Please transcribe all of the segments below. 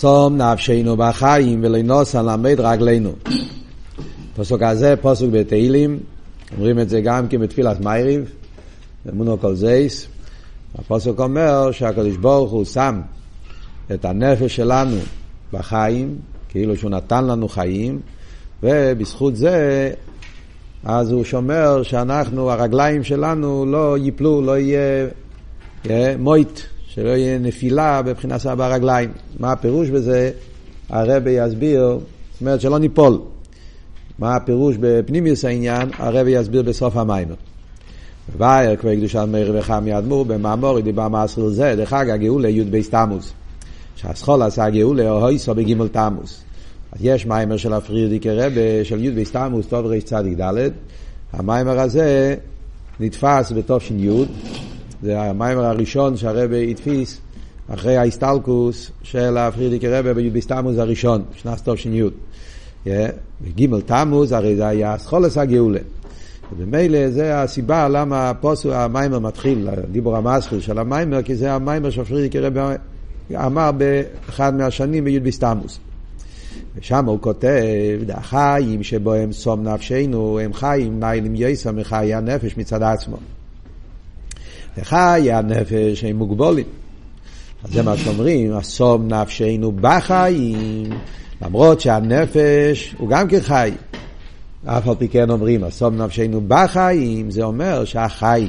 שום נפשנו בחיים ולנוס למד רגלינו. פסוק הזה, פסוק בתהילים, אומרים את זה גם כן בתפילת מייריב, אמונו כל זייס. הפסוק אומר שהקדוש ברוך הוא שם את הנפש שלנו בחיים, כאילו שהוא נתן לנו חיים, ובזכות זה אז הוא שומר שאנחנו, הרגליים שלנו לא ייפלו, לא יהיה, יהיה מויט, שלא יהיה נפילה בבחינת ברגליים. מה הפירוש בזה? הרבי יסביר, זאת אומרת שלא ניפול. מה הפירוש בפנימיוס העניין? הרבי יסביר בסוף המיימר. ואיר כבר קדושת מאיר וחם ידמור במאמור דיבר מעשר זה, דרך אגב גאולה י' בייס תמוז. שהסחול עשה גאולה או הויסו בגימל תמוז. אז יש מיימר של הפרידיקי רבה של י' בייס תמוז, טוב רצ"ד, המיימר הזה נתפס בתש"י, זה המיימר הראשון שהרבה התפיס אחרי ההסטלקוס של הפרידיקי רבה בי' בייס תמוז הראשון, שנת תש"י. וגימל תמוז הרי זה היה סחולס הגאולה. וממילא זה הסיבה למה הפוסו, המיימר מתחיל, דיבור המסחיל של המיימר, כי זה המיימר שפרידיק רבי אמר באחד מהשנים בי"ד בסתמוס. ושם הוא כותב, החיים שבו הם סום נפשנו, הם חיים ניילים יסר מחיי הנפש מצד עצמו. וחיי הנפש הם מוגבולים. אז זה מה שאומרים, הסום נפשנו בחיים, למרות שהנפש הוא גם כן חי. אף על פי כן אומרים, הסום נפשנו בחיים, זה אומר שהחי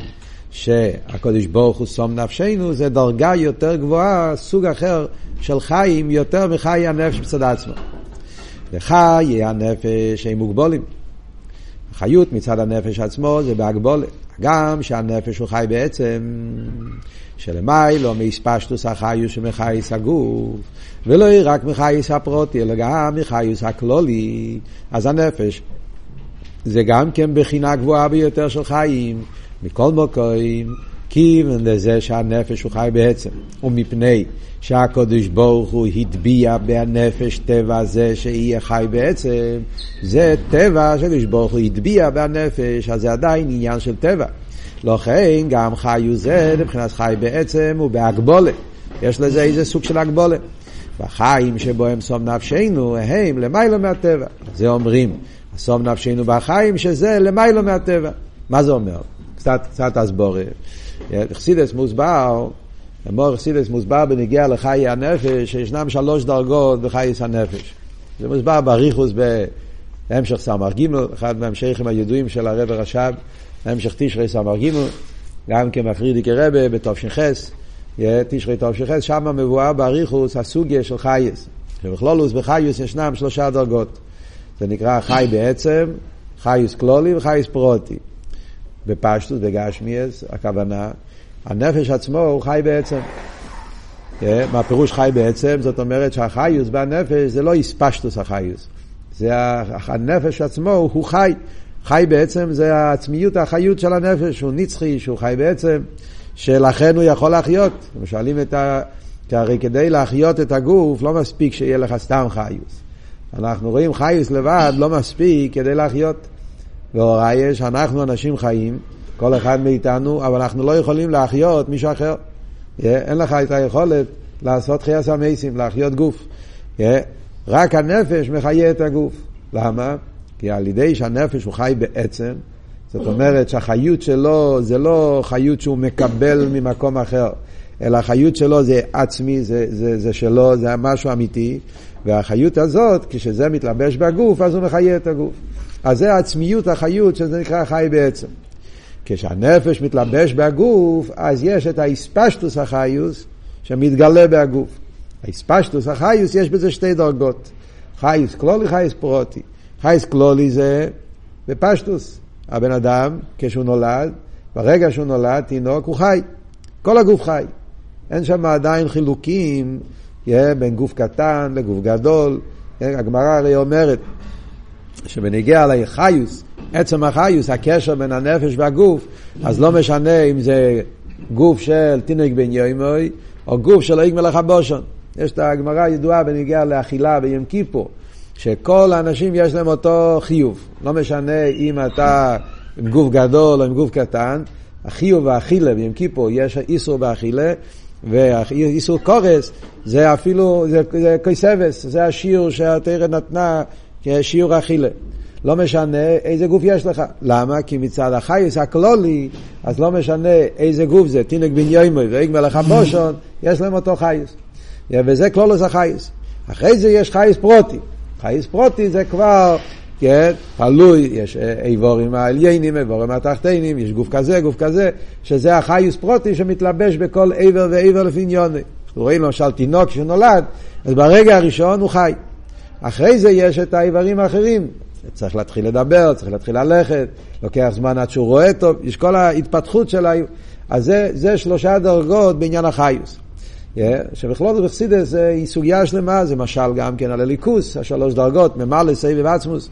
שהקדוש ברוך הוא סום נפשנו, זה דרגה יותר גבוהה, סוג אחר של חיים, יותר מחי הנפש בצד עצמו. וחיי הנפש הם מוגבולים. חיות מצד הנפש עצמו זה בהגבולת. גם שהנפש הוא חי בעצם, שלמיילו מאספשטוס החיוס שמחייס הגוף, ולא רק מחייס הפרוטי, אלא גם מחייס הכלולי, אז הנפש זה גם כן בחינה גבוהה ביותר של חיים, מכל מקום, כיוון לזה שהנפש הוא חי בעצם, ומפני שהקדוש ברוך הוא הטביע בנפש טבע זה שיהיה חי בעצם, זה טבע שהקדוש ברוך הוא הטביע בנפש, אז זה עדיין עניין של טבע. לכן גם חיו זה מבחינת חי בעצם הוא בהגבולת. יש לזה איזה סוג של הגבולת. בחיים שבו הם סום נפשנו, הם למיילו מהטבע. זה אומרים, סום נפשנו בחיים, שזה למיילו מהטבע. מה זה אומר? קצת, קצת הסבורה. חסידס מוסבר, אמור חסידס מוסבר בנגיע לחיי הנפש, שישנם שלוש דרגות בחייס הנפש. זה מוסבר בריחוס בהמשך סמ"ר ג', אחד מהמשכים הידועים של הרב רש"ב, המשך תשרי סמ"ר ג', גם כמפרידיקי רבה בתש"ח, תשרי תש"ח, שם מבואר בריחוס הסוגיה של חייס. שבכלולוס בחייס ישנם שלושה דרגות. זה נקרא חי בעצם, חייס קלולי וחייס פרוטי. בפשטוס, בגשמיאס, הכוונה, הנפש עצמו הוא חי בעצם. כן? מה פירוש חי בעצם? זאת אומרת שהחיוס בנפש זה לא איספשטוס החיוס. זה הנפש עצמו הוא חי. חי בעצם זה העצמיות, החיות של הנפש, הוא נצחי, שהוא חי בעצם, שלכן הוא יכול להחיות. שואלים את ה... כי הרי כדי להחיות את הגוף לא מספיק שיהיה לך סתם חיוס. אנחנו רואים חיוס לבד לא מספיק כדי להחיות. והוראי שאנחנו אנשים חיים, כל אחד מאיתנו, אבל אנחנו לא יכולים להחיות מישהו אחר. אין לך את היכולת לעשות חייס המייסים, להחיות גוף. רק הנפש מחיה את הגוף. למה? כי על ידי שהנפש הוא חי בעצם, זאת אומרת שהחיות שלו זה לא חיות שהוא מקבל ממקום אחר, אלא החיות שלו זה עצמי, זה, זה, זה שלו, זה משהו אמיתי, והחיות הזאת, כשזה מתלבש בגוף, אז הוא מחיה את הגוף. אז זה העצמיות, החיות, שזה נקרא חי בעצם. כשהנפש מתלבש בגוף, אז יש את האספשטוס החיוס שמתגלה בגוף. האספשטוס החיוס, יש בזה שתי דרגות. חייס קלולי, חייס פרוטי. חייס קלולי זה בפשטוס. הבן אדם, כשהוא נולד, ברגע שהוא נולד, תינוק, הוא חי. כל הגוף חי. אין שם עדיין חילוקים בין גוף קטן לגוף גדול. הגמרא הרי אומרת, שבנגיע לחיוס, עצם החיוס, הקשר בין הנפש והגוף, אז לא משנה אם זה גוף של תינוק בן יומוי, או גוף של איג מלאכה בושון. יש את הגמרא הידועה בנגיע לאכילה ביום כיפור, שכל האנשים יש להם אותו חיוב. לא משנה אם אתה עם גוף גדול או עם גוף קטן, החיוב והאכילה ביום כיפור יש איסור באכילה, ואיסור קורס זה אפילו, זה קויסבס, זה השיעור שהתרא נתנה כשיעור אכילה. לא משנה איזה גוף יש לך. למה? כי מצד החייס הכלולי, אז לא משנה איזה גוף זה, תינוק בן יוימוי ואיג מלך הבושון, יש להם אותו חייס. וזה כלולוס החייס. אחרי זה יש חייס פרוטי. חייס פרוטי זה כבר, כן, תלוי, יש איבורים העליינים, איבורים התחתינים, יש גוף כזה, גוף כזה, שזה החייס פרוטי שמתלבש בכל איבר ואיבר לפי עניוני. רואים למשל תינוק שנולד, אז ברגע הראשון הוא חי. אחרי זה יש את האיברים האחרים, צריך להתחיל לדבר, צריך להתחיל ללכת, לוקח זמן עד שהוא רואה טוב, יש כל ההתפתחות של ה... אז זה, זה שלושה דרגות בעניין החיוס. Yeah, שבכלול בחסידס היא סוגיה שלמה, זה משל גם כן על הליכוס, השלוש דרגות, ממלא, סבב עצמוס.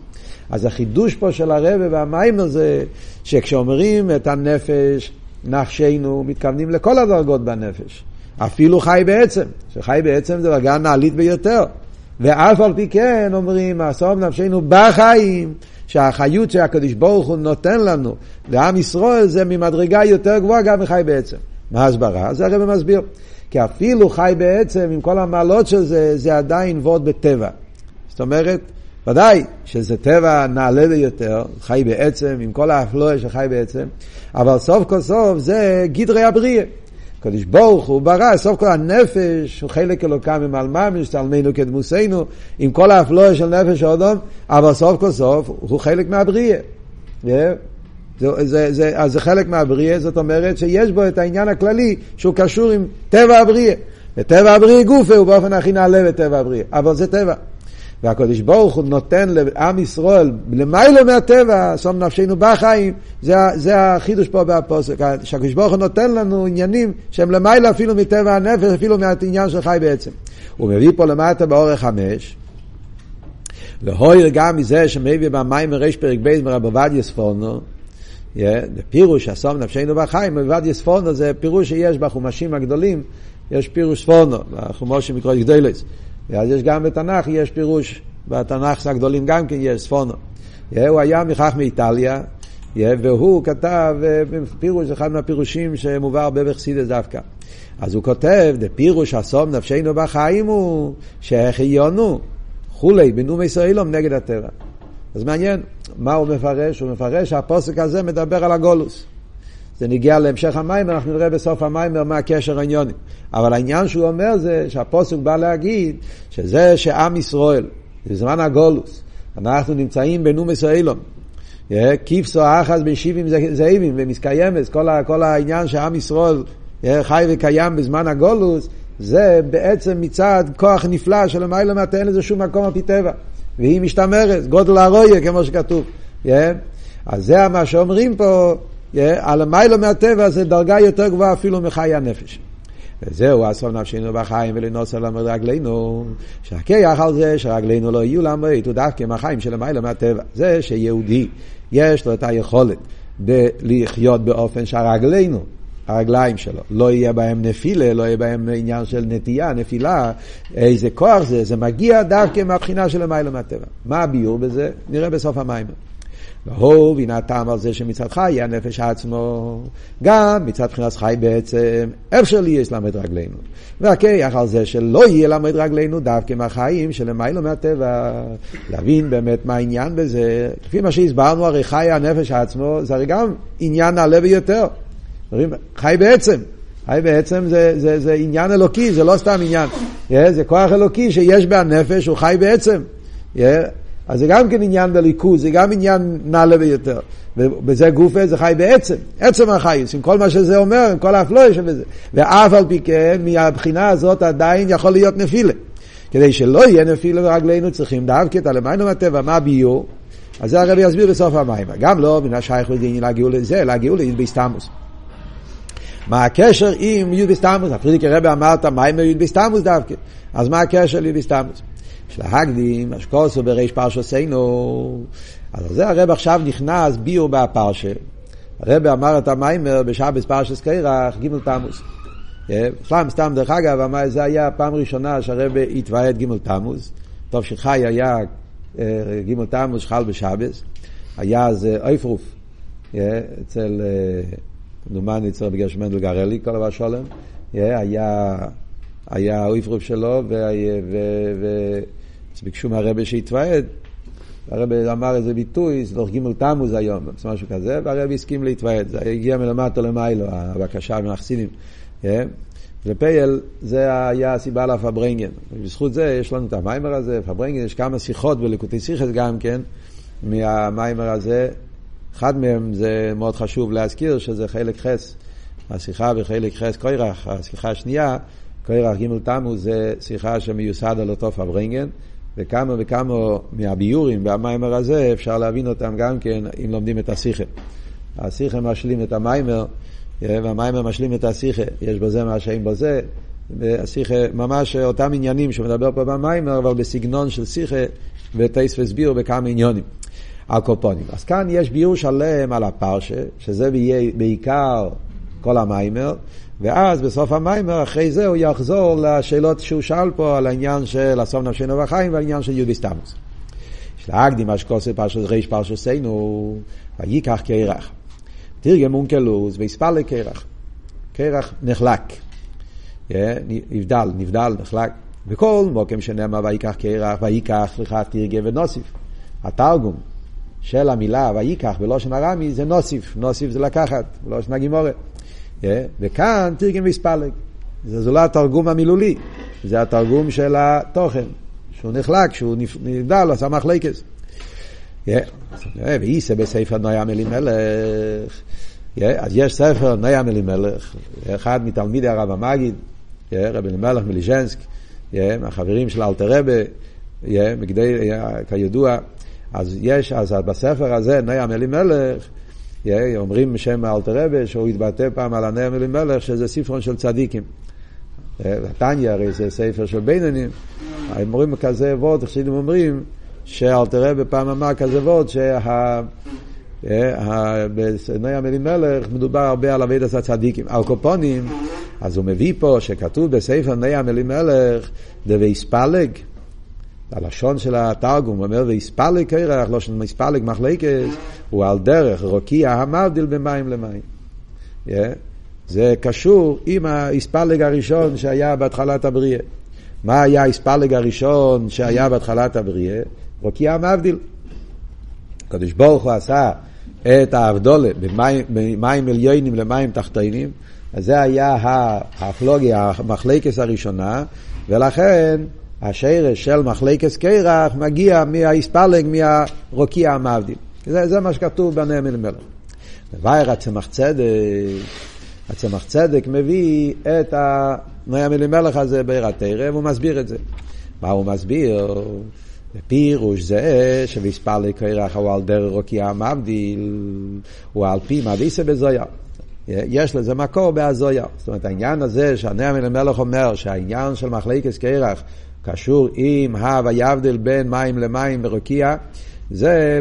אז החידוש פה של הרבה והמיימר זה שכשאומרים את הנפש, נפשנו, מתכוונים לכל הדרגות בנפש. אפילו חי בעצם, שחי בעצם זה דרגה נעלית ביותר. ואף על פי כן אומרים, אסור נפשנו בחיים, שהחיות שהקדוש ברוך הוא נותן לנו לעם ישראל זה ממדרגה יותר גבוהה גם מחי בעצם. מה ההסברה? זה הרי מסביר. כי אפילו חי בעצם, עם כל המעלות של זה, זה עדיין וורד בטבע. זאת אומרת, ודאי שזה טבע נעלה ביותר, חי בעצם, עם כל האפלואה שחי בעצם, אבל סוף כל סוף זה גדרי הבריאה. הקדוש ברוך הוא ברא, סוף כל הנפש הוא חלק אלוקם ממעל ממש, תלמנו כדמוסנו, עם כל האפלואה של נפש האדום, אבל סוף כל סוף הוא חלק מהבריאה. Yeah. זה, זה, זה, אז זה חלק מהבריאה, זאת אומרת שיש בו את העניין הכללי שהוא קשור עם טבע הבריאה. וטבע הבריאה גופה הוא באופן הכי נעלה בטבע הבריאה, אבל זה טבע. והקדוש ברוך הוא נותן לעם ישראל למיילו מהטבע, שום נפשנו בחיים, זה, זה החידוש פה בפוסק, שהקדוש ברוך הוא נותן לנו עניינים שהם למיילו אפילו מטבע הנפש, אפילו מהעניין של חי בעצם. הוא מביא פה למטה באורך חמש, להויר גם מזה שמביא במים מריש פרק בייס מרב עובדיה ספורנו, פירוש אסום נפשנו בחיים, עובדיה ספורנו זה פירוש שיש בחומשים הגדולים, יש פירוש ספורנו, בחומושים מקרוא גדולס. ואז יש גם בתנ"ך, יש פירוש, בתנ"ך הגדולים גם כן יש ספונו. הוא היה מכך מאיטליה, והוא כתב פירוש, אחד מהפירושים שמובא הרבה בחסידס דווקא. אז הוא כותב, פירוש אסום נפשנו בחיים הוא שהחיונו כולי בנאום ישראלום נגד הטבע. אז מעניין, מה הוא מפרש? הוא מפרש שהפוסק הזה מדבר על הגולוס. זה נגיע להמשך המים, אנחנו נראה בסוף המים מה הקשר העניוני. אבל העניין שהוא אומר זה שהפוסק בא להגיד שזה שעם ישראל, בזמן הגולוס, אנחנו נמצאים בנום ישראלום. כיפסו אחז בשיבים זאבים ומסקיימס, כל, העניין שעם ישראל חי וקיים בזמן הגולוס, זה בעצם מצד כוח נפלא שלמיילא מעט אין לזה שום מקום על פי טבע. והיא משתמרת, גודל הרויה כמו שכתוב. אז זה מה שאומרים פה, על המיילו מהטבע זה דרגה יותר גבוהה אפילו מחיי הנפש. וזהו אסור נפשנו בחיים ולנוס על רגלינו, שהכיח על זה שרגלינו לא יהיו למועד, הוא דווקא מהחיים של המיילו מהטבע. זה שיהודי יש לו את היכולת לחיות באופן שהרגלינו, הרגליים שלו, לא יהיה בהם נפילה, לא יהיה בהם עניין של נטייה, נפילה, איזה כוח זה, זה מגיע דווקא מהבחינה של המיילו מהטבע. מה הביור בזה? נראה בסוף המים. והוא והנה הטעם על זה שמצד חי הנפש עצמו, גם מצד בחינת חי בעצם, אפשר לי יש למד רגלינו. והכיח על זה שלא יהיה למד רגלינו דווקא מהחיים שלמיילו מהטבע, להבין באמת מה העניין בזה. לפי מה שהסברנו, הרי חי הנפש עצמו, זה הרי גם עניין נעלה ביותר. חי בעצם. חי בעצם זה, זה, זה עניין אלוקי, זה לא סתם עניין. זה כוח אלוקי שיש בנפש, הוא חי בעצם. אז זה גם כן עניין בליכוז, זה גם עניין נעלה ביותר. ובזה גופה זה חי בעצם, עצם החייס, עם כל מה שזה אומר, עם כל האפלואה שבזה. ואף על פי כן, מהבחינה הזאת עדיין יכול להיות נפילה. כדי שלא יהיה נפילה ברגלינו, צריכים דווקא את הלמיינו מהטבע, מה ביור? אז זה הרבי יסביר בסוף המים. גם לא מן השייך לדין להגיעו לזה, להגיעו ליוד בסתמוס. מה הקשר עם יוד בסתמוס? הפרידיק הרבי אמר את המים יוד בסתמוס דווקא. אז מה הקשר ליוד בסתמוס? של ההקדים, אשקוסו בריש פרשוסנו. אז זה הרב עכשיו נכנס ביור בפרשה. הרב אמר את המיימר בשבס פרשס קרח, ג' תמוז. סתם, סתם, דרך אגב, אמר, זה היה הפעם הראשונה שהרב התוועד ג' תמוז. טוב שחי היה ג' תמוז שחל בשבס. היה אז אויפרוף אצל, דומני אצל בגלל שמנדל גרלי, כל דבר שולם. היה, היה האויפרוב שלו, וביקשו מהרבה שיתוועד. הרבי אמר איזה ביטוי, סדוך ג' תמוז היום, משהו כזה, והרבי הסכים להתוועד. זה הגיע מלמטה למיילו, הבקשה מהחסידים. ופייל, זה היה הסיבה לפברנגן. ובזכות זה יש לנו את המיימר הזה, פברנגן, יש כמה שיחות בליקוטי שיחס גם כן, מהמיימר הזה. אחד מהם זה מאוד חשוב להזכיר, שזה חלק חס. השיחה בחלק חס קוירח, השיחה השנייה, קוירח ג' תמוז, זה שיחה שמיוסד על אותו פברנגן. וכמה וכמה מהביורים והמיימר הזה אפשר להבין אותם גם כן אם לומדים את השיחה. השיחה משלים את המיימר, והמיימר משלים את השיחה, יש בזה מה שאין בזה, והשיחה ממש אותם עניינים שמדבר פה במיימר, אבל בסגנון של שיחה וטייס וסביר בכמה עניונים. הקופונים. אז כאן יש ביור שלם על הפרשה, שזה בעיקר כל המיימר, ואז בסוף המיימר, אחרי זה הוא יחזור לשאלות שהוא שאל פה על העניין של אסון נפשנו בחיים והעניין של יהודי סתמוס. יש להקדים מה שקוסר פרשת ריש פרשת סיינו, ויקח קרח. תרגם אונקלוס והספל קרח. קרח נחלק. נבדל, נבדל, נחלק. וכל מוקם שנאמר ויקח קרח, ויקח, סליחה, תרגם ונוסיף. התרגום של המילה ויקח בלושן ארמי זה נוסיף, נוסיף זה לקחת, בלושן הגימורת. וכאן תרגם ויספלג. זה לא התרגום המילולי, זה התרגום של התוכן, שהוא נחלק, שהוא נבדל, עשה מחלקס. ואיסה בספר נויה מלימלך. אז יש ספר נויה מלימלך, אחד מתלמידי הרב המגיד, רבי אלימלך מליז'נסק, מהחברים של אלתר רבה, כידוע, אז יש, אז בספר הזה, נויה מלימלך, אומרים בשם אלתר רבה שהוא התבטא פעם על הנר מלימלך שזה ספרון של צדיקים. תניא הרי זה ספר של בינונים, אומרים כזה וורד, חסידים אומרים שאלתר רבה פעם אמר כזה וורד שה... בסנויה מלימלך מדובר הרבה על אבידס הצדיקים. קופונים, אז הוא מביא פה שכתוב בספר ניה מלימלך דבי ספלג, הלשון של התרגום, אומר, ויספלג קרח, לא של מספלג מחלקת, הוא על דרך רוקיע המבדיל במים למים. Yeah. זה קשור עם ההספלג הראשון שהיה בהתחלת הבריאה. מה היה ההספלג הראשון שהיה בהתחלת הבריאה? רוקיע המבדיל. הקדוש ברוך הוא עשה את האבדולה במים עליונים למים תחתינים, אז זה היה הפלוגיה, המחלקס הראשונה, ולכן השרש של מחלקס קרח מגיע מהאיספלג, מהרוקיע המבדיל. זה, זה מה שכתוב בנאם אלימלך. וייר הצמח צדק, הצמח צדק מביא את הנאם אלימלך הזה בעיר התרא, והוא מסביר את זה. מה הוא מסביר? פירוש זה שבאיספלג קרח הוא על דרך רוקיע המבדיל, הוא על פי מדיסה בזויה. יש לזה מקור בהזויה. זאת אומרת, העניין הזה שהנאם אלימלך אומר שהעניין של מחלקס קרח קשור עם הא ויבדל בין מים למים ברוקיע, זה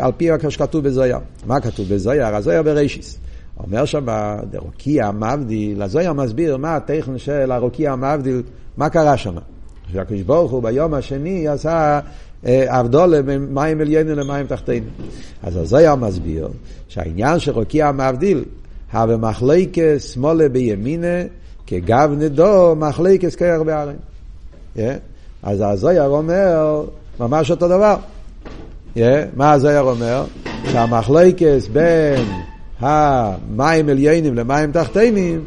על פי מה שכתוב בזויה. מה כתוב בזויה? הזויה ברישיס. אומר שם דרוקיע מבדיל, הזויה מסביר מה הטכן של הרוקיע מבדיל, מה קרה שם. שהקדוש ברוך הוא ביום השני עשה אבדולה בין מים עליינים למים תחתינו. אז הזויה מסביר שהעניין של רוקיע מבדיל, הווה מחלקס שמאלה בימינה, כגב נדו מחלקס קרח בארץ. אז הזויר אומר ממש אותו דבר. מה הזויר אומר? שהמחלקס בין המים עליינים למים תחתינים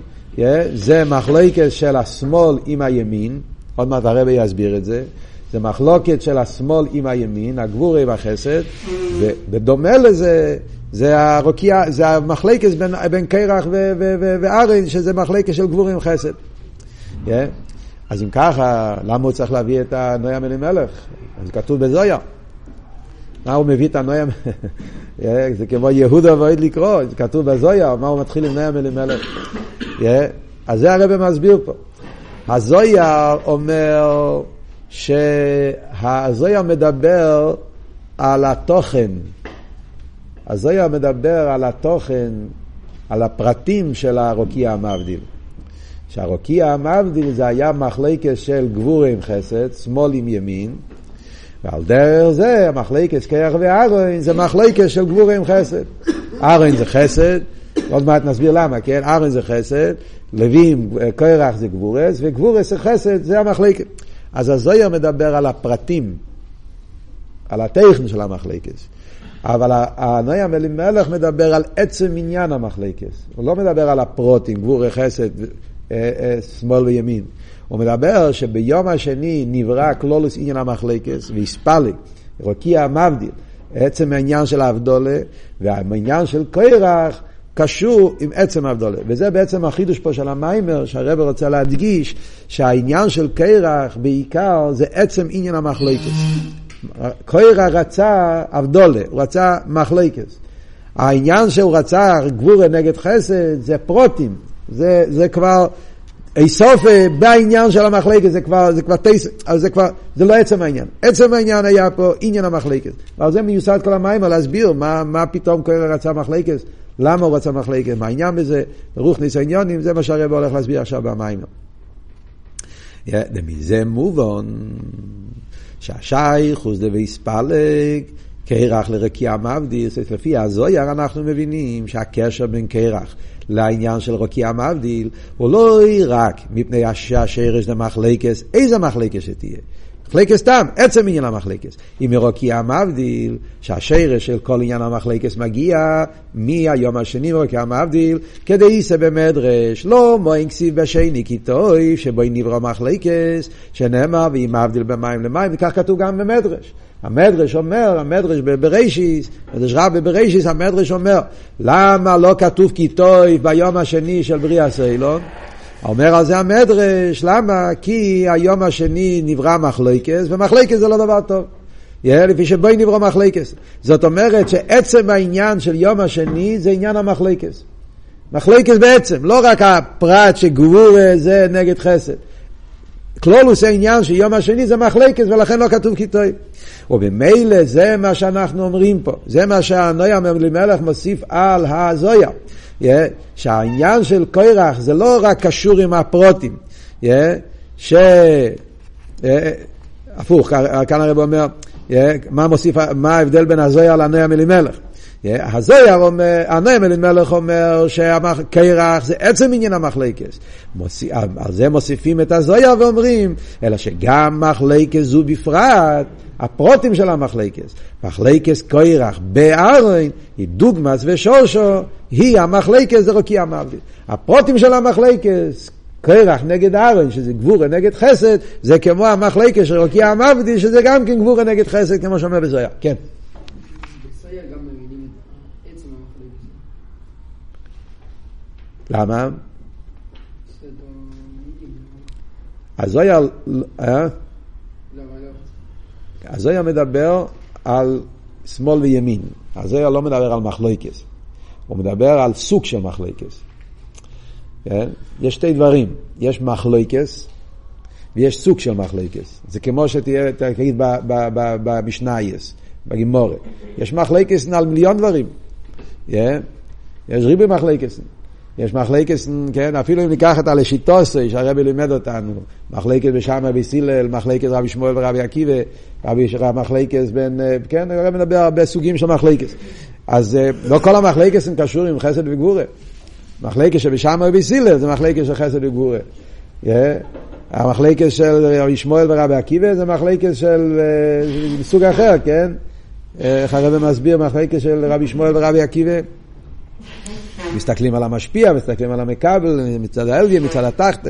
זה מחלקס של השמאל עם הימין, עוד מעט הרבי יסביר את זה, זה מחלוקת של השמאל עם הימין, הגבורי והחסד, ובדומה לזה, זה הרוקיע, זה המחלקס בין, בין קרח וארן, שזה מחלקס של גבורי עם חסד. Yeah. אז אם ככה, למה הוא צריך להביא את הנויה מלימלך? זה כתוב בזויה. מה הוא מביא את הנויה? זה כמו יהודה ועוד לקרוא, זה כתוב בזויה, מה הוא מתחיל עם נויה מלימלך? אז זה הרב מסביר פה. הזויה אומר שהזויה מדבר על התוכן. הזויה מדבר על התוכן, על הפרטים של הרוקיע המבדיל. שהרוקיע המבדיל זה היה מחלקס של גבור עם חסד, שמאל עם ימין, ועל דרך זה המחלקס קרח וארון זה מחלקס של גבור עם חסד. ארון זה חסד, עוד מעט נסביר למה, כן? ארן זה חסד, לווים, קרח זה גבורס, וגבורס זה חסד, זה המחלקת. אז הזויר מדבר על הפרטים, על הטכן של המחלקת. אבל הנויה אלימלך מדבר על עצם עניין המחלקס. הוא לא מדבר על הפרוטים, גבורי חסד, אה, אה, שמאל וימין. הוא מדבר שביום השני נברא כלולוס עניין המחלקס והספלג, רוקיע מבדיל, עצם העניין של האבדולה, והעניין של קרח קשור עם עצם האבדולה. וזה בעצם החידוש פה של המיימר, שהרב רוצה להדגיש שהעניין של קרח בעיקר זה עצם עניין המחלקס. קרח רצה אבדולה, הוא רצה מחלקס. העניין שהוא רצה גבורה נגד חסד זה פרוטים, זה, זה כבר איסוף אה, בעניין של המחלקת, זה כבר, זה כבר תס... אז זה כבר, זה לא עצם העניין. עצם העניין היה פה עניין המחלקת. ועל זה מיוסד כל המים, להסביר מה, מה פתאום קורא רצה מחלקת, למה הוא רצה מחלקת, מה העניין בזה, ברוך ניסיוניונים, זה מה שהרב הולך להסביר עכשיו במים. ומזה מובן שהשייכוס ספלג קרח לרקיע מבדיל, לפי הזויר אנחנו מבינים שהקשר בין קרח לעניין של רקיע מבדיל הוא לא רק מפני שהשרש למחלקס, איזה מחלקס שתהיה. מחלקס סתם, עצם עניין המחלקס. אם מרוקיע מבדיל, שהשרש של כל עניין המחלקס מגיע מהיום השני מרוקיע מבדיל, כדי יישא במדרש, לא מוין כסיב בשני כי טוי, שבו נברא מחלקס, שנאמר ואם מבדיל במים למים, וכך כתוב גם במדרש. המדרש אומר, המדרש בבראשיס, מדרש רבי בבראשיס, המדרש אומר, למה לא כתוב כי טוי ביום השני של בריאה סיילון? אומר על זה המדרש, למה? כי היום השני נברא מחלקס, ומחלקס זה לא דבר טוב. יהיה לפי שבואי נברא מחלקס. זאת אומרת שעצם העניין של יום השני זה עניין המחלקס. מחלקס בעצם, לא רק הפרט שגבור זה נגד חסד. כלולוס העניין שיום השני זה מחלקס ולכן לא כתוב כיתוי. ובמילא זה מה שאנחנו אומרים פה, זה מה שהנויה מלך מוסיף על הזויה. Yeah, שהעניין של קוירח זה לא רק קשור עם הפרוטים, yeah, ש... Yeah, הפוך, כאן הרב אומר, yeah, מה מוסיף, מה ההבדל בין הזויה לנויה מלימלך? הזויר אומר, הנאם אלימלך אומר שהקרח זה עצם עניין המחלקס. על זה מוסיפים את הזויר ואומרים, אלא שגם מחלקס זו בפרט, הפרוטים של המחלקס. מחלקס קרח בארון היא דוגמס ושושו, היא המחלקס זה רוקיע מבדיל. הפרוטים של המחלקס, קרח נגד ארון, שזה גבורה נגד חסד, זה כמו המחלקס של רוקיע מבדיל, שזה גם כן גבורה נגד חסד, כמו שאומר בזויר. כן. למה? אז היה, אה? אז היה מדבר על שמאל וימין. אז היה לא מדבר על מחלוקס. הוא מדבר על סוג של מחלוקס. כן? יש שתי דברים, יש מחלוקס ויש סוג של מחלוקס. זה כמו שתהיה, תגיד במשנייס, בגימורת. יש מחלוקס על מיליון דברים. כן? יש ריבי מחלוקס. יש מחלקס, כן, אפילו אם ניקח את הלשיטוסי שהרבי לימד אותנו, מחלקס בשמה בסילל, מחלקס רבי שמואל ורבי עקיבא, רבי מחלקס בין, כן, הרבי מדבר הרבה סוגים של מחלקס. אז לא כל המחלקס הם קשורים עם חסד וגבורה. מחלקס שבשמה בסילל זה מחלקס של חסד וגבורה. Yeah. המחלקס של רבי שמואל ורבי עקיבא זה מחלקס של סוג אחר, כן? איך הרבי מסביר מחלקס של רבי שמואל ורבי עקיבא? מסתכלים על המשפיע, מסתכלים על המקבל, מצד האלגיה, מצד התחת,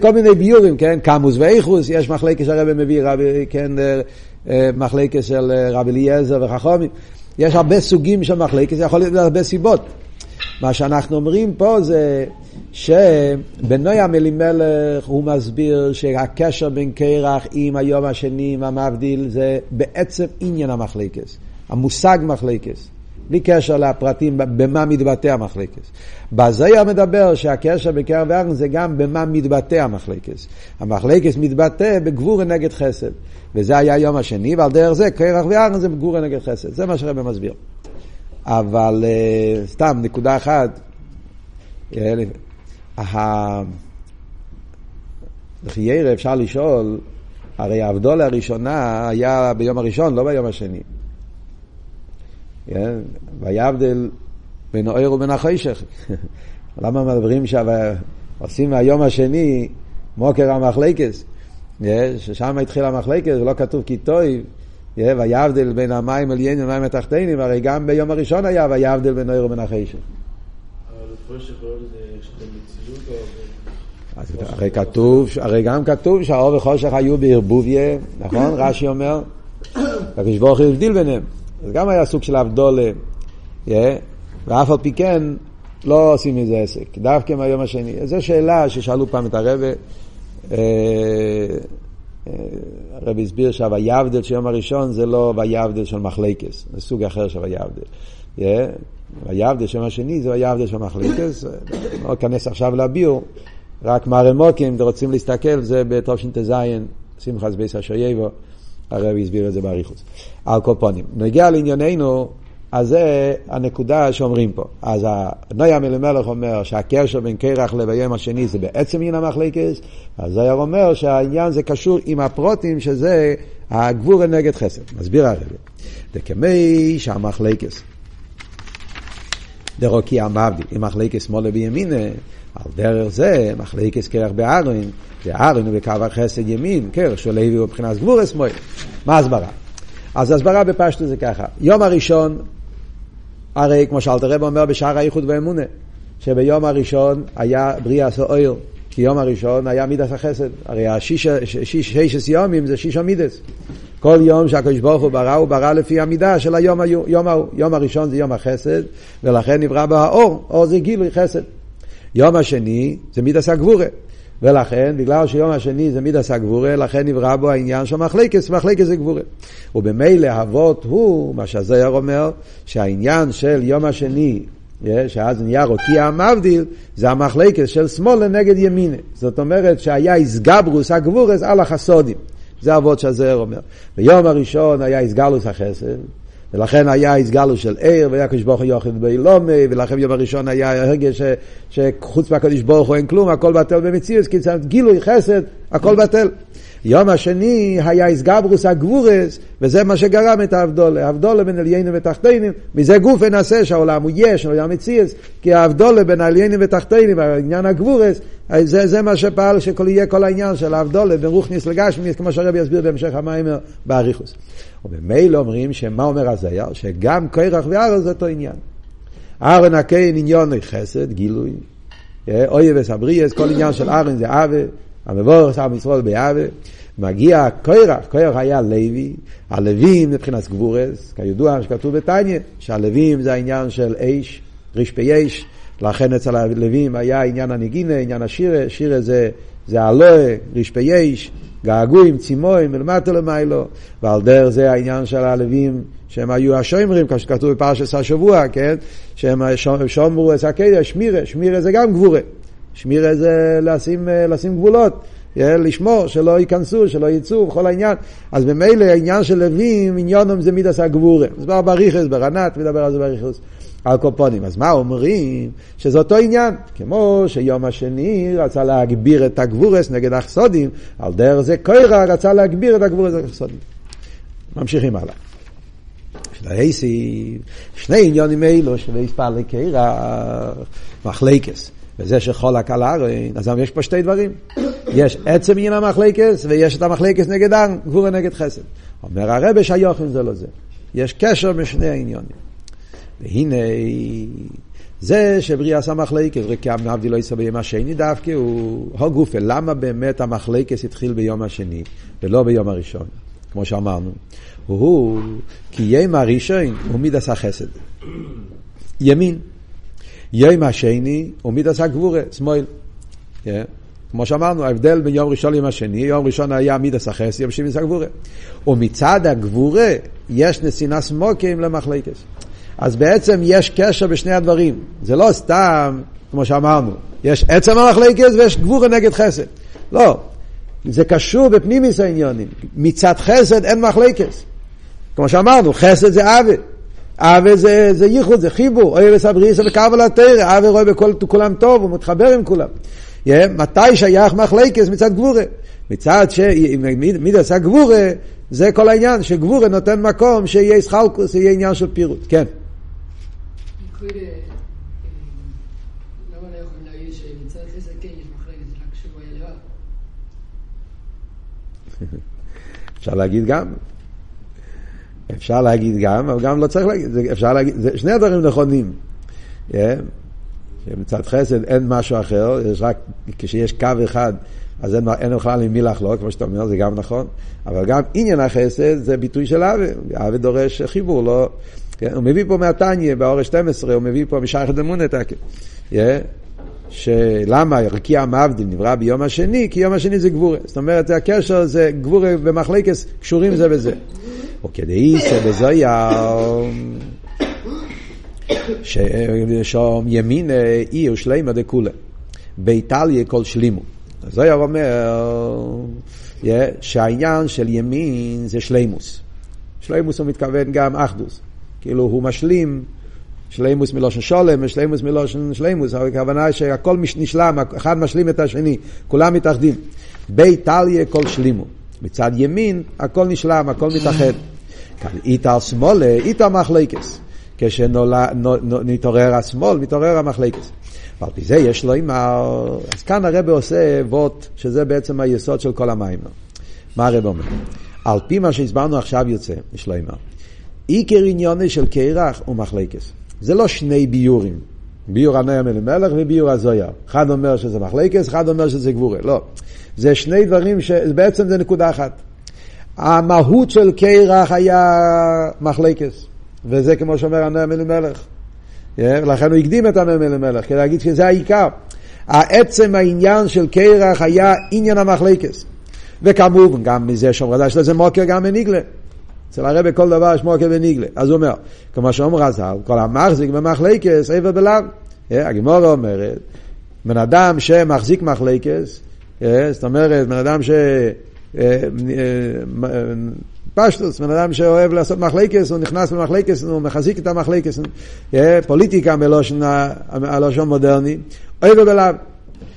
כל מיני ביורים, כן, קמוס ואיכוס, יש מחלקת שהרבא מביא, רבי, כן, אה, אה, מחלקת של אה, רבי אליעזר וחכומים, יש הרבה סוגים של מחלקת, זה יכול להיות הרבה סיבות. מה שאנחנו אומרים פה זה שבנויה אלימלך הוא מסביר שהקשר בין קרח עם היום השני, עם המבדיל, זה בעצם עניין המחלקת, המושג מחלקת. בלי קשר לפרטים במה מתבטא המחלקס. בזיה מדבר שהקשר בקרב הארץ זה גם במה מתבטא המחלקס. המחלקס מתבטא בגבור נגד חסד. וזה היה היום השני, ועל דרך זה קרח וארץ זה בגבור נגד חסד. זה מה שהרבא מסביר. אבל uh, סתם נקודה אחת, לחיירה אפשר לשאול, הרי האבדולה הראשונה היה ביום הראשון, לא ביום השני. כן? ויבדל בין האויר ובין החושך. למה מדברים שעושים מהיום השני מוקר המחלקס? ששם התחיל המחלקס, ולא כתוב כי טויב, ויבדל בין המים עליינים למים התחתינים, הרי גם ביום הראשון היה ויבדל בין האויר ובין החושך. אז הרי כתוב, הרי גם כתוב שהאור וחושך היו בערבוביה, נכון? רש"י אומר, הקדוש ברוך הוא הבדיל ביניהם. זה גם היה סוג של אבדולה, ואף על פי כן לא עושים מזה עסק, דווקא מהיום השני. זו שאלה ששאלו פעם את הרבה. אה, אה, הרב הסביר שהוויבדל של יום הראשון זה לא ויבדל של מחלקס, זה סוג אחר של ויבדל. ויבדל של יום השני זה ויבדל של מחלקס, לא אכנס עכשיו לביור, רק מרמוקים, אם אתם רוצים להסתכל, זה בתשט"ז, שמחת בייס אשר יבוא, הרב הסביר את זה באריכוס. על כל פונים. נגיע לענייננו, אז זה הנקודה שאומרים פה. אז נויה מלמלך אומר שהקשר בין קרח לביום השני זה בעצם עניין המחלקס, אז זויר אומר שהעניין זה קשור עם הפרוטים שזה הגבור נגד חסד. מסביר הרב. דקמי שהמחלקס, דרוקי המבדיל, אם מחלקס שמאלה בימינה, על דרך זה מחלקס קרח בארון, וארון הוא בקו החסד ימין, קרח של לוי הוא מבחינת גבורס מועל. מה הסברה? אז הסברה בפשטו זה ככה, יום הראשון, הרי כמו שאלת הרב אומר בשער האיחוד והאמונה, שביום הראשון היה בריאה סאויר, כי יום הראשון היה מידס החסד, הרי השישס יומים זה שישה מידס. כל יום שהקדוש ברוך הוא ברא, הוא ברא לפי המידה של היום ההוא. יום הראשון זה יום החסד, ולכן נברא בו האור, אור זה גילוי חסד. יום השני זה מידס הגבורה. ולכן, בגלל שיום השני זה מידס הגבורה, לכן נברא בו העניין של מחלקס, מחלקס זה גבורה. ובמילא אבות הוא, מה שהזויר אומר, שהעניין של יום השני, שאז נהיה רוקיע המבדיל, זה המחלקס של שמאל לנגד ימינה. זאת אומרת שהיה איסגברוס הגבורס על החסודים. זה אבות שהזויר אומר. ביום הראשון היה איסגלוס החסד, ולכן היה הסגלו של עיר, והיה קדוש ברוך הוא יוכל באילומי, ולכן יום הראשון היה הרגש שחוץ מהקדוש ברוך הוא אין כלום, הכל בטל במציאות, כי גילוי חסד, הכל בטל. יום השני היה איסגברוס הגבורס, וזה מה שגרם את האבדולה. האבדולה בין עליינים ותחתינים, מזה גוף נעשה שהעולם הוא יש, העולם מציאס, כי האבדולה בין עליינים ותחתינים, העניין הגבורס, זה, זה מה שפעל שיהיה כל העניין של האבדולה בין רוחניס לגשמיס, כמו שהרבי יסביר בהמשך המיימר באריכוס. ובמילא אומרים שמה אומר הזייר? שגם קרח וארץ זה אותו עניין. ארן הקיין עניון חסד, גילוי. אוי וסבריאס, כל עניין של ארן זה אבה. המבורך עם ישראל באבה, מגיע קוירח, קוירח היה לוי, הלווים מבחינת גבורס, כידוע שכתוב בתניא, שהלווים זה העניין של אש, רשפי אש, לכן אצל הלווים היה עניין הנגינה, עניין השירה, שירה זה, זה הלואה, רשפי אש, געגועים, צימויים, מלמטה למיילו, ועל דרך זה העניין של הלווים שהם היו השומרים, כמו שכתוב בפרשת השבוע, כן? שהם שומרו את הקדש, שמירה, שמירה זה גם גבורה. שמירה זה לשים, אה, לשים גבולות, לשמור, שלא ייכנסו, שלא יצאו, כל העניין. אז ממילא העניין של לווים, עניונם זה מידס הגבורה. מסבר בריכס, ברנת, מדבר על זה בריכס. על קופונים. אז מה אומרים? שזה אותו עניין. כמו שיום השני רצה להגביר את הגבורס נגד החסודים, על דרך זה קוירה רצה להגביר את הגבורס נגד החסודים. ממשיכים הלאה. שני עניונים אלו של איספר לקרח, מחלקס. וזה שחולק על הארון, אז יש פה שתי דברים. יש עצם עניין המחלקס, ויש את המחלקס נגד ארון, גבורה נגד חסד. אומר הרבה שהיוחים זה לא זה. יש קשר בשני העניונים. והנה, זה שבריאה עשה מחלקס, רקם נבדי לא יסע ביום השני דווקא, הוא הגופה. למה באמת המחלקס התחיל ביום השני, ולא ביום הראשון, כמו שאמרנו? הוא, כי יום הראשון הוא מידס החסד. ימין. יום השני הוא מידס הגבורה, שמאל. Yeah. כמו שאמרנו, ההבדל בין יום ראשון ליום השני, יום ראשון היה מידס החסד, יום שני מידס הגבורה. ומצד הגבורה יש נסינה סמוקים למחלקס. אז בעצם יש קשר בשני הדברים. זה לא סתם, כמו שאמרנו, יש עצם המחלקס ויש גבורה נגד חסד. לא, זה קשור בפנימיס העניונים. מצד חסד אין מחלקס. כמו שאמרנו, חסד זה עוול. אבי זה, זה ייחוד, זה חיבור, אוי וסבריסה וקרבה לתרא, אבי רואה בכולם טוב, הוא מתחבר עם כולם. Yeah, מתי שייך מחלקס מצד גבורה? מצד שמיד עשה גבורה, זה כל העניין, שגבורה נותן מקום שיהיה סחלקוס, שיהיה עניין של פירוט, כן. אפשר להגיד גם. אפשר להגיד גם, אבל גם לא צריך להגיד, זה, אפשר להגיד, זה, שני הדברים נכונים. Yeah. מצד חסד אין משהו אחר, יש רק, כשיש קו אחד, אז אין, אין בכלל עם מי לחלוק, כמו שאתה אומר, זה גם נכון. אבל גם עניין החסד זה ביטוי של אבי, אבי דורש חיבור, לא... כן? הוא מביא פה מהתניא, באורש 12, הוא מביא פה משייכת אמונת, yeah. שלמה רקיע מבדיל נברא ביום השני, כי יום השני זה גבורה. זאת אומרת, הקשר זה גבורה ומחלקס קשורים זה בזה. וכדאיסא בזויה, ששום ימין עיר שלימה דכולה. באיטליה כל שלימו. אז זויה אומר שהעניין של ימין זה שלימוס. שלימוס הוא מתכוון גם אחדוס. כאילו הוא משלים שלימוס מלושן שולם ושלימוס מלושן שלימוס, אבל הכוונה שהכל נשלם, אחד משלים את השני, כולם מתאחדים. בית טליה כל שלימו. מצד ימין הכל נשלם, הכל מתאחד. כאן איתר שמאלה, איתר מחלקס. כשנתעורר השמאל, מתעורר המחלקס. ועל פי זה יש לו אימר, אז כאן הרב עושה אבות, שזה בעצם היסוד של כל המים. מה הרב אומר? על פי מה שהסברנו עכשיו יוצא, יש לו אימר. עיקר עניוני של קרח הוא מחלקס. זה לא שני ביורים. ביור הניה מלך וביור הזויה. אחד אומר שזה מחלקס, אחד אומר שזה גבורה. לא. זה שני דברים שבעצם זה נקודה אחת. המהות של קרח היה מחלקס, וזה כמו שאומר הניה מלך. לכן הוא הקדים את הניה מלך, כדי להגיד שזה העיקר. העצם העניין של קרח היה עניין המחלקס. וכמובן, גם מזה שאומר, יש לזה מוקר גם מניגלה. אצל הרבי כל דבר יש מוקר וניגלה. אז הוא אומר, כמו שאומר הזל, כל המחזיק במחלקס, איבר בלאו. הגמורה אומרת, בן אדם שמחזיק מחלקס, זאת אומרת, בן אדם ש... אה, פשטוס, בן אדם שאוהב לעשות מחלקס, הוא נכנס למחלקס, הוא מחזיק את המחלקס, פוליטיקה מלושון מודרני, אוי ובלאו,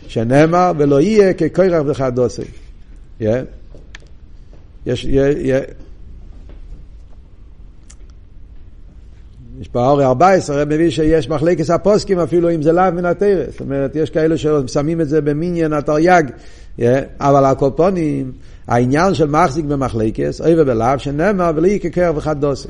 שנאמר, ולא יהיה ככוירח וכדוסי. יש, יש באורי 14, הרב מביא שיש מחלקת הפוסקים אפילו אם זה לאו מן התרא. זאת אומרת, יש כאלה ששמים את זה במניין התרי"ג, אבל הקופונים, העניין של מחזיק במחלקס, אוי ובלאו, שנאמר ולאי כקר וחדוסי.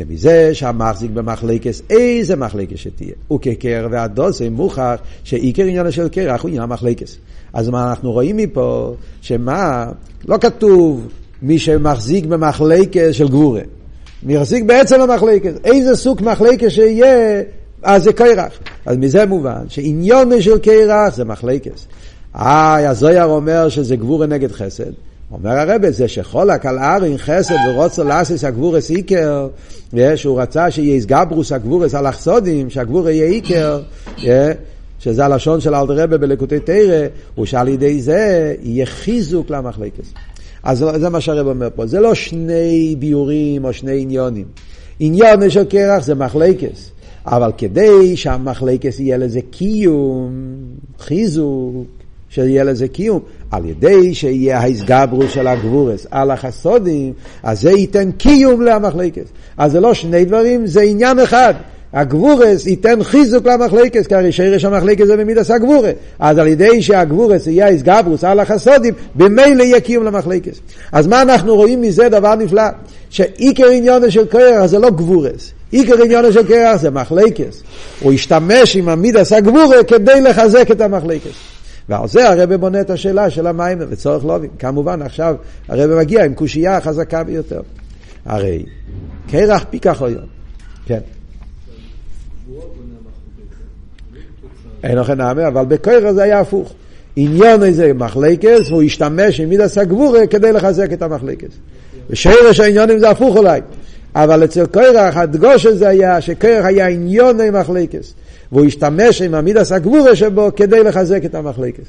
ומזה שהמחזיק במחלקס, איזה מחלקס שתהיה. וכקר והדוסי מוכח שעיקר עניין של קרח הוא עניין המחלקס. אז מה אנחנו רואים מפה, שמה, לא כתוב מי שמחזיק במחלקס של גבורה. מחזיק בעצם המחלקת. איזה סוג מחלקת שיהיה, אז זה קרח. אז מזה מובן שעניון של קרח זה מחלקת. אה, הזויר אומר שזה גבורה נגד חסד. אומר הרב זה שחולק על ארין חסד ורוצו לאסיס הגבורס איקר, שהוא רצה שיהיה איסגברוס הגבורס על החסודים, שהגבור יהיה איקר, שזה הלשון של אלתר רבה בלקוטי תרא, הוא שעל ידי זה יהיה חיזוק למחלקת. אז זה מה שהרב אומר פה, זה לא שני ביורים או שני עניונים. עניון של קרח זה מחלקס, אבל כדי שהמחלקס יהיה לזה קיום, חיזוק, שיהיה לזה קיום, על ידי שיהיה ההסגברו של הגבורס על החסודים, אז זה ייתן קיום למחלקס. אז זה לא שני דברים, זה עניין אחד. הגבורס ייתן חיזוק למחלקס, כי הרי שרש המחלקס זה במידס הגבורה. אז על ידי שהגבורס יהיה איסגברוס על החסודים, במילא יהיה קיום למחלקס. אז מה אנחנו רואים מזה דבר נפלא? שעיקר עניון של קרח זה לא גבורס. עיקר עניון של קרח זה מחלקס. הוא השתמש עם המידס הגבורה כדי לחזק את המחלקס. ועל זה הרב בונה את השאלה של המים וצורך לובים. כמובן עכשיו הרב מגיע עם קושייה חזקה ביותר. הרי קרח פי כך היום. כן. אין לכם נאמר, אבל בקוירה זה היה הפוך. עניון איזה מחלקס, והוא השתמש עם מידס הגבורה כדי לחזק את המחלקס. ושרש העניונים זה הפוך אולי. אבל אצל קוירח הדגוש הזה היה שקוירח היה עניוני מחלקס. והוא השתמש עם המידס הגבורה שבו כדי לחזק את המחלקס.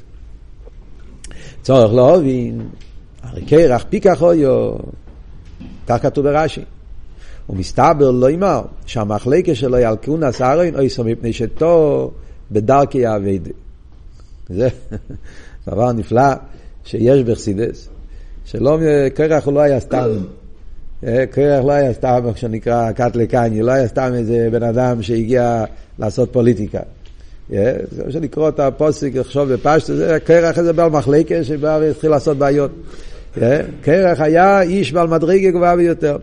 צורך להבין, הרי קרח פיקח אויו, כך כתוב ברש"י. ומסתבר לא אמר שהמחלקה שלו היא על כהונס ארון אוי סו מפני שתו בדרכי האביידה. זה דבר נפלא שיש בחסידס, שלא, קרח הוא לא היה סתם, קרח לא היה סתם, איך שנקרא קאט לקניה, לא היה סתם איזה בן אדם שהגיע לעשות פוליטיקה. אה, זה מה שנקרא את הפוסק, לחשוב בפשט, זה קרח איזה בעל מחלקה שבא והתחיל לעשות בעיות. קרח היה איש בעל מדרגה גבוהה ביותר.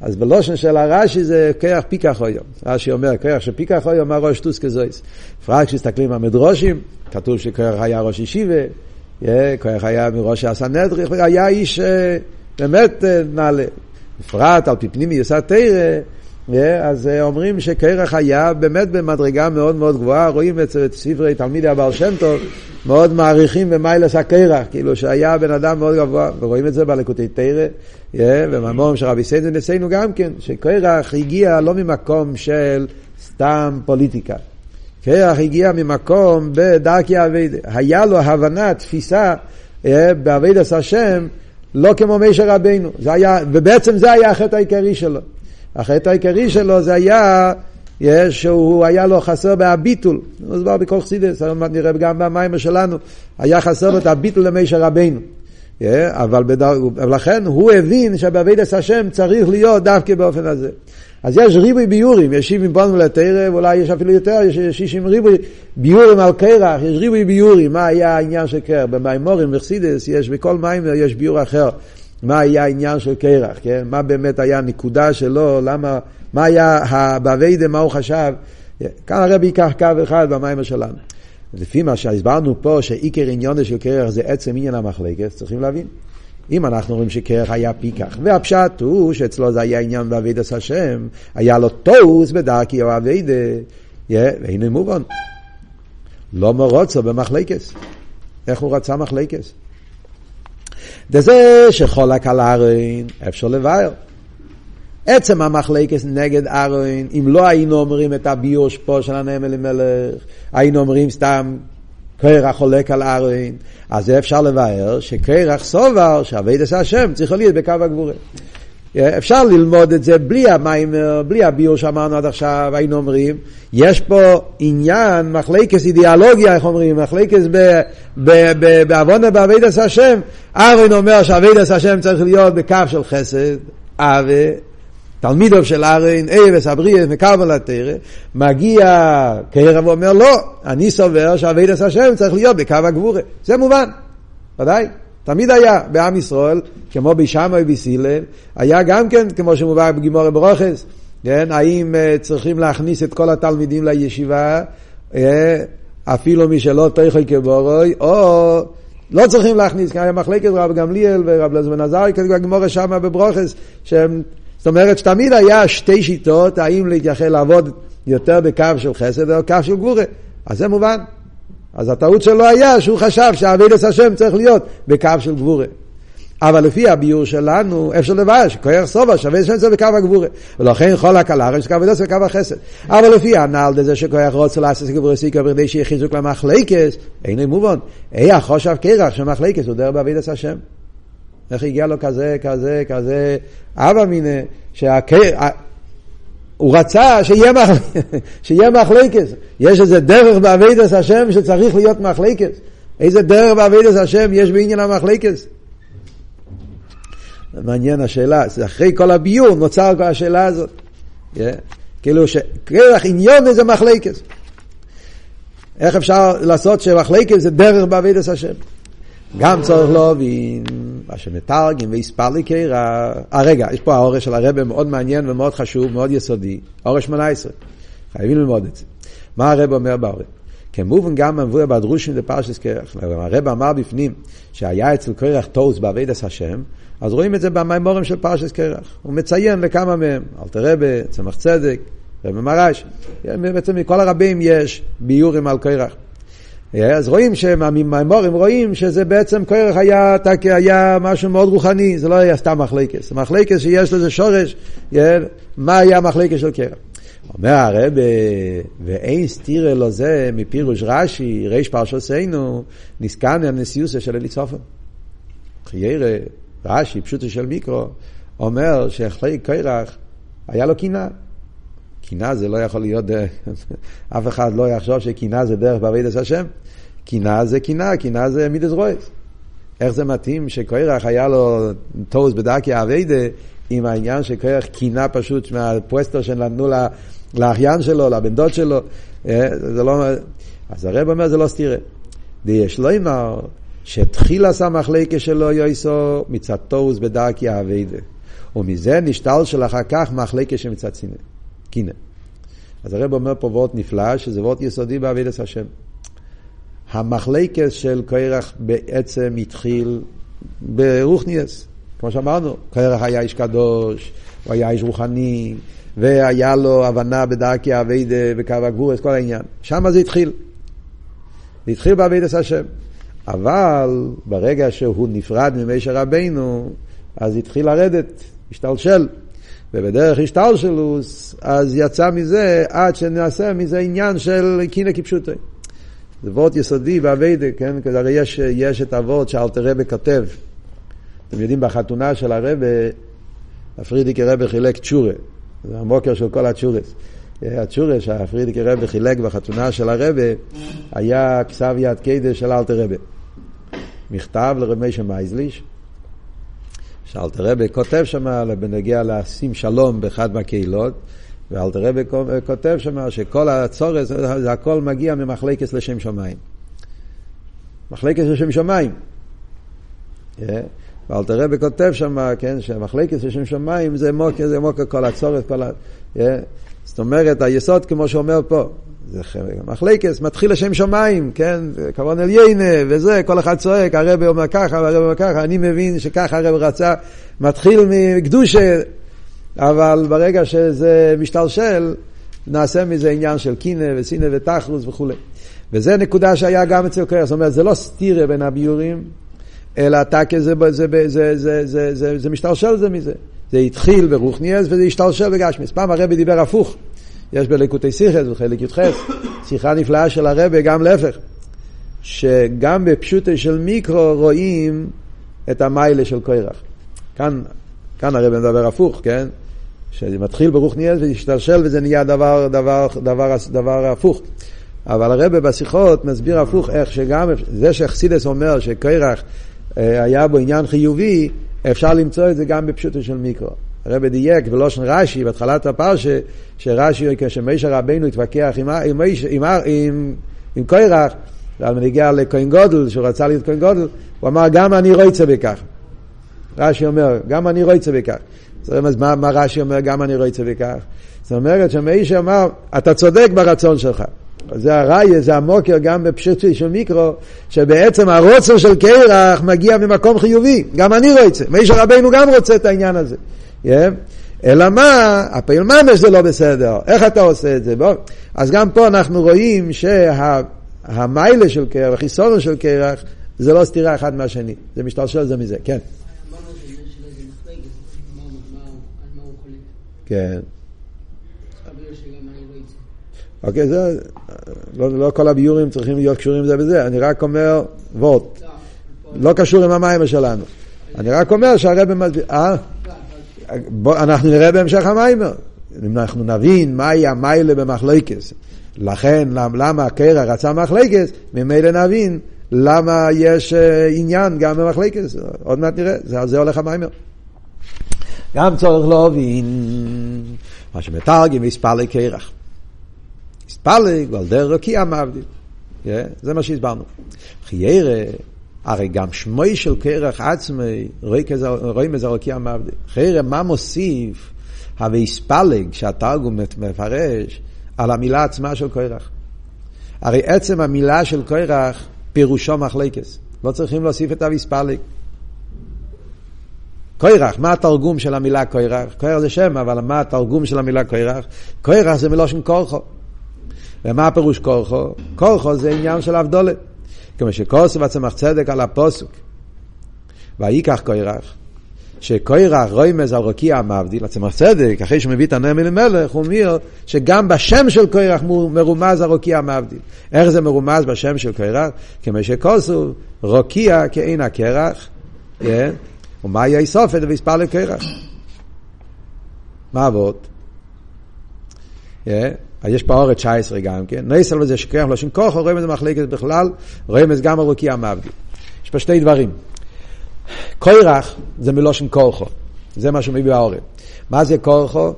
אז בלושן של הרש"י זה קרח פיקח אויום. רש"י אומר, קרח של פיקח אויום, מה ראש טוס כזויס. בפרט כשמסתכלים במדרושים, כתוב שקרח היה ראש ישיבה, קרח היה מראש הסנדריך, היה איש באמת נעלה. בפרט על פי פנימי יסד תרא, אז אומרים שקרח היה באמת במדרגה מאוד מאוד גבוהה, רואים את ספרי תלמידי הבעל שם טוב, מאוד מעריכים במיילס הקרח, כאילו שהיה בן אדם מאוד גבוה, ורואים את זה בלקוטי תרא, ובממורים של רבי סיידן אצלנו גם כן, שקרח הגיע לא ממקום של סתם פוליטיקה. קרח הגיע ממקום בדרכי אביידה. היה לו הבנה, תפיסה, באביידס השם, לא כמו מישר רבינו. זה היה, ובעצם זה היה החטא העיקרי שלו. החטא העיקרי שלו זה היה יש, שהוא היה לו חסר בהביטול, זה דבר בכל חסידס, נראה גם במים שלנו, היה חסר את הביטול למישר רבינו. אבל בדבר, לכן הוא הבין שבאבידס השם צריך להיות דווקא באופן הזה. אז יש ריבוי ביורים, יש שבעים בונים לתרא, ואולי יש אפילו יותר, יש שישים ריבוי ביורים על קרח, יש ריבוי ביורים, מה היה העניין של קרח? במימורים וחסידס יש, בכל מיימר יש ביור אחר. מה היה העניין של קרח, כן? מה באמת היה הנקודה שלו, למה, מה היה באביידה, מה הוא חשב. כאן הרבי ייקח קו אחד במיימר שלנו. לפי מה שהסברנו פה, שעיקר עניון של קרח זה עצם עניין המחלקת, צריכים להבין. אם אנחנו רואים שקרח היה פיקח, והפשט הוא שאצלו זה היה עניין באבידס השם, היה לו טוס בדרכי או אבידה, והנה מובן. לא מרוצו במחלקס. איך הוא רצה מחלקס? דזה שחולק על ארון, אפשר לבאר. עצם המחלקס נגד ארון, אם לא היינו אומרים את הביוש פה של הנאם אלימלך, היינו אומרים סתם קרח חולק על ארון, אז זה אפשר לבאר שקרח סובר שאביידס השם צריך להיות בקו הגבורה. אפשר ללמוד את זה בלי המיימר, בלי הביור שאמרנו עד עכשיו, היינו אומרים, יש פה עניין, מחלקס אידיאולוגיה, איך אומרים, מחלקס בעוונה בעבידת השם. אהרון אומר שעבידת השם צריך להיות בקו של חסד, אבה, תלמידו של אהרון, אבס אבריאס מקבל התרא, מגיע קרב ואומר לא, אני סובר שעבידת השם צריך להיות בקו הגבורה. זה מובן, ודאי. תמיד היה בעם ישראל, כמו בשמאי ובסילל, היה גם כן, כמו שמובא בגימורי ברוכס, כן, האם uh, צריכים להכניס את כל התלמידים לישיבה, uh, אפילו מי שלא תויכוי כבורוי, או לא צריכים להכניס, כי היה מחלקת רב גמליאל ורב לזמן עזרי, כזה בגימורי שמה בברוכס, שהם, זאת אומרת שתמיד היה שתי שיטות, האם להתייחד לעבוד יותר בקו של חסד או קו של גבורה, אז זה מובן. אז הטעות שלו היה שהוא חשב שהאבידס השם צריך להיות בקו של גבורה. אבל לפי הביור שלנו, אפשר לבאר שכוח סובה שווה השם זה בקו הגבורה. ולכן כל הקלה יש קו אבידס וקו החסד. אבל לפי הנ"ל דזה שכוח רוצה לעשות גבורה סיקה בכדי שיהיה חיזוק למחלקס, אין מובן. אי החושב קרח שמחלקס הוא דרך באבידס השם. איך הגיע לו כזה, כזה, כזה, אבא מיני, שהקרח... הוא רצה שיהיה, מח... שיהיה מחלקס. יש איזה דרך באבידס השם שצריך להיות מחלקס. איזה דרך באבידס השם יש בעניין המחלקס? מעניין השאלה, אחרי כל הביור נוצר כל השאלה הזאת. Yeah. כאילו שכרך עניון איזה מחלקס. איך אפשר לעשות שמחלקס זה דרך באבידס השם? גם צריך להבין מה שמתרגם והספר קרע. אה, רגע, יש פה האורש של הרבה מאוד מעניין ומאוד חשוב, מאוד יסודי. אורש 18. חייבים ללמוד את זה. מה הרב אומר באורש? כמובן גם מבואר בדרושים לפרשס קרח. הרב אמר בפנים שהיה אצל קרח טוס בעבידת השם, אז רואים את זה במימורים של פרשס קרח. הוא מציין לכמה מהם, אלתר רבה, צמח צדק, רב מרש. בעצם מכל הרבים יש ביורים על קרח. אז רואים שמהמימורים רואים שזה בעצם כרך היה, היה משהו מאוד רוחני, זה לא היה סתם מחלקס. מחלקס שיש לזה שורש, מה היה מחלקס של קרח. אומר הרב, ואין סתירה לו זה מפירוש רש"י, ריש פרשוסנו, נסקן הנשיאוסה של אליצופן. חיירה, רש"י, פשוטו של מיקרו, אומר שאחרי קרח היה לו קינה. קינה זה לא יכול להיות, אף אחד לא יחשוב שקינה זה דרך בעבידת השם. קינה זה קינה, קינה זה מידס רויס. איך זה מתאים שקוירח היה לו טוס בדרכי אביידה עם העניין שקוירח קינה פשוט מהפוסטר שנתנו לאחיין שלו, לבן דוד שלו. אה, זה לא... אז הרב אומר זה לא סתירה. ויש לו אמר שתחילס המחלקה שלו יויסו מצד תורס בדרכי האביידה. ומזה נשתל של אחר כך מחלקה שמצד קינא. אז הרב אומר פה וורט נפלא, שזה וורט יסודי באבידס השם. המחלקס של קרח בעצם התחיל ברוכניאס, כמו שאמרנו, קרח היה איש קדוש, הוא היה איש רוחני, והיה לו הבנה בדרכי אביידה וקו הגבורס, כל העניין. שם זה התחיל. זה התחיל באבידס השם. אבל ברגע שהוא נפרד ממישר רבינו, אז התחיל לרדת, השתלשל. ובדרך השתלשלוס, אז יצא מזה עד שנעשה מזה עניין של קינא כפשוטי. זה וורט יסודי באביידה, כן? הרי יש, יש את הוורט שאלתר רבי כותב. אתם יודעים, בחתונה של הרבה, הפרידיקי רבי חילק צ'ורה. זה המוקר של כל הצ'ורס. הצ'ורה שהפרידיקי רבי חילק בחתונה של הרבה, היה כסב יד קדש של אלתר רבי. מכתב לרבי משה מייזליש, שאלתר רבי כותב שם בנגיע לשים שלום באחד מהקהילות, ואלתר רבי כותב שם שכל הצורת, זה הכל מגיע ממחלקת לשם שמיים. מחלקת לשם שמיים. ואלתר רבי כותב שם, כן, שמחלקת לשם שמיים זה מוקר, זה מוקר כל הצורת, כל ה... זאת אומרת, היסוד כמו שאומר פה, זה מחלקס, מתחיל לשם שמיים, כן, כמובן אל יינה וזה, כל אחד צועק, הרבי אומר ככה והרבי אומר ככה, אני מבין שככה הרבי רצה, מתחיל מקדושה, אבל ברגע שזה משתלשל, נעשה מזה עניין של קינא וסינא ותכלוס וכולי. וזה נקודה שהיה גם אצל קרח, זאת אומרת, זה לא סתירה בין הביורים, אלא טקה זה, זה, זה, זה, זה, זה, זה, זה משתלשל זה מזה. זה התחיל ברוכניאס וזה השתלשל בגשמיס. פעם הרבי דיבר הפוך. יש בליקוטי סיכס בחלק י"ח, שיחה נפלאה של הרבי, גם להפך. שגם בפשוטי של מיקרו רואים את המיילה של קוירח. כאן, כאן הרבי מדבר הפוך, כן? שזה מתחיל ברוכניאס והשתלשל וזה נהיה דבר, דבר, דבר, דבר הפוך. אבל הרבי בשיחות מסביר הפוך איך שגם זה שאכסידס אומר שקרח אה, היה בו עניין חיובי, אפשר למצוא את זה גם בפשוטו של מיקרו. הרב דייק בלושן רש"י, בהתחלת הפרשה, שרש"י, כשמשה רבינו התווכח עם, עם, עם, עם, עם קוירח, מנהיגה לכהן גודל, שהוא רצה להיות כהן גודל, הוא אמר, גם אני רוצה בכך. רש"י אומר, גם אני רוצה בכך. אז מה, מה רש"י אומר, גם אני רוצה בכך? זאת אומרת שמשה אמר, אתה צודק ברצון שלך. זה הראיה, זה המוקר גם בפשוטי של מיקרו, שבעצם הרוצר של קרח מגיע ממקום חיובי, גם אני רוצה, מישר רבנו גם רוצה את העניין הזה. אלא מה, הפעיל ממש זה לא בסדר, איך אתה עושה את זה? בוא. אז גם פה אנחנו רואים שהמיילה שה, של קרח, החיסון של קרח, זה לא סתירה אחד מהשני, זה משתלשל זה מזה, כן. כן. אוקיי, זה, לא, לא כל הביורים צריכים להיות קשורים זה בזה, אני רק אומר וורט. לא קשור עם המים שלנו. אני רק אומר שהרבא מסביר, אה? בוא, אנחנו נראה בהמשך המיימר. אם אנחנו נבין מהי המיילה במחלקס, לכן למה הקרע רצה מחלקס, ממילא נבין למה יש אה, עניין גם במחלקס. עוד מעט נראה, זה, זה הולך המיימר. גם צורך להבין מה שמתרגם מספר לקרח. הספלג ועל דרך רקיע מבדיל. זה מה שהסברנו. חיירה, הרי גם שמוי של קרח עצמי, רואים איזה רקיע מבדיל. חיירה, מה מוסיף הווי הספלג שהתרגום מפרש על המילה עצמה של קרח? הרי עצם המילה של קרח פירושו מחלקס. לא צריכים להוסיף את הוויספלג. קוירח, מה התרגום של המילה קוירח? קוירח זה שם, אבל מה התרגום של המילה קוירח? קוירח זה מלושן קורחו. ומה הפירוש כורחו? כורחו זה עניין של אבדולת. כמו שכוסו וצמח צדק על הפוסוק. ויקח קוירח. שקוירח רוימז על רוקיע המבדיל, הצמח צדק, אחרי שהוא מביא את הנאמי למלך, הוא אומר שגם בשם של קוירח מרומז הרוקיע המבדיל. איך זה מרומז בשם של קוירח? כמו שכוסו, רוקיע כאין הקרח, כן? ומה יהיה סופת ויספר לקרח? מה אבות? אז יש באורץ 19 גם כן. נסל וזה שכח לשון כוחו, רואים את זה מחלקת בכלל, רואים את זה גם ארוכי המבדיל. יש פה שתי דברים. קוירח זה מלושן כוחו, זה מה שמביא באורץ. מה זה כוחו?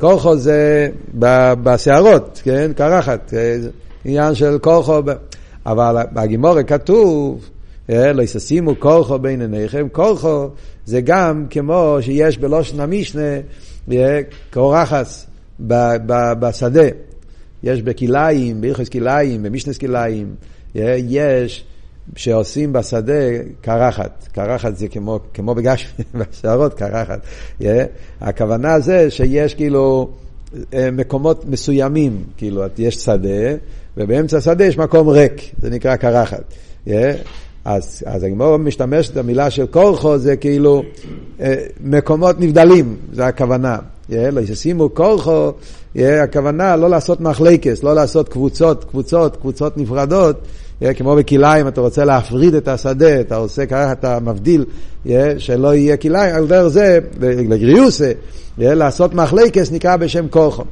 כוחו זה בסערות, כן? קרחת, עניין של כוחו. אבל בגימורת כתוב לא יששימו כורחו בין עיניכם, כורחו זה גם כמו שיש בלושן המשנה קורחס בשדה. יש בכליים, בהלכס כליים, במשנס כליים, יש שעושים בשדה קרחת. קרחת זה כמו, כמו בגש, בשערות קרחת. הכוונה זה שיש כאילו אה, מקומות מסוימים, כאילו יש שדה, ובאמצע השדה יש מקום ריק, זה נקרא קרחת. אז, אז הגמור משתמשת במילה של כורחו, זה כאילו אה, מקומות נבדלים, זה הכוונה. לא ישימו כורחו, הכוונה לא לעשות מחלקס, לא לעשות קבוצות, קבוצות, קבוצות נפרדות. כמו בכלאיים, אתה רוצה להפריד את השדה, אתה עושה ככה, אתה מבדיל, שלא יהיה כלאיים, על דרך זה, לגריוסה, לעשות מחלקס נקרא בשם כורחו.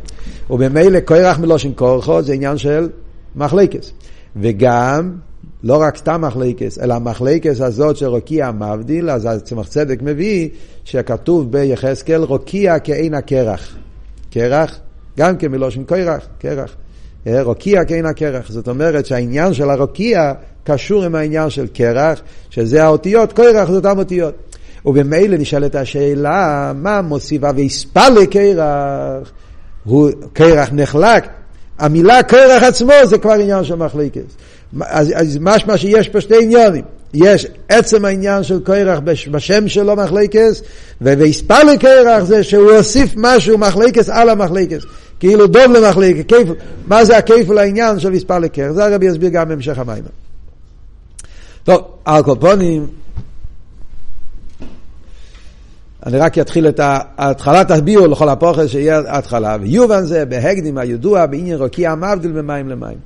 ובמילא כורח מלושן כורחו זה עניין של מחלקס. וגם לא רק סתם מחלקס, אלא המחלקס הזאת של רוקיע מבדיל, אז הצמח צדק מביא שכתוב ביחזקאל רוקיע כעין הקרח. קרח, גם כן מלושן קרח, קרח. אה, רוקיע כעין הקרח. זאת אומרת שהעניין של הרוקיע קשור עם העניין של קרח, שזה האותיות, קרח זה אותן אותיות. ובמילא נשאלת השאלה, מה מוסיף ויספל לקרח? הוא קרח נחלק. המילה קרח עצמו זה כבר עניין של מחלקת. אז, אז משמע שיש פה שתי עניונים. יש עצם העניין של קרח בשם שלו מחלקס, ויספל קרח זה שהוא הוסיף משהו מחלקס על המחלקס. כאילו דוב למחלקס, כיפל. מה זה הכיפל העניין של ויספל קרח? זה הרבי יסביר גם בהמשך המים. טוב, על כל פונים, אני רק אתחיל את התחלת הביאו לכל הפוכס שיהיה התחלה. ויובן זה בהקדים הידוע בעניין רוקיע מבדיל ממים למים.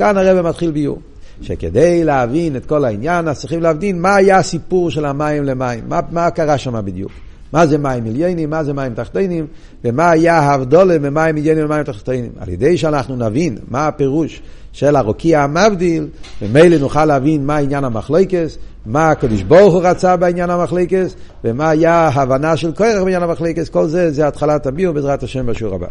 כאן הרב מתחיל ביור. שכדי להבין את כל העניין, אז צריכים להבין מה היה הסיפור של המים למים, מה, מה קרה שם בדיוק. מה זה מים עליינים, מה זה מים תחתינים, ומה היה ההבדולה ממים עליינים ומים תחתינים. על ידי שאנחנו נבין מה הפירוש של הרוקיע המבדיל, ומילא נוכל להבין מה עניין המחלקס, מה הקדוש ברוך הוא רצה בעניין המחלקס, ומה היה ההבנה של כוח בעניין המחלקס, כל זה זה התחלת הביאו בעזרת השם בשיעור הבא.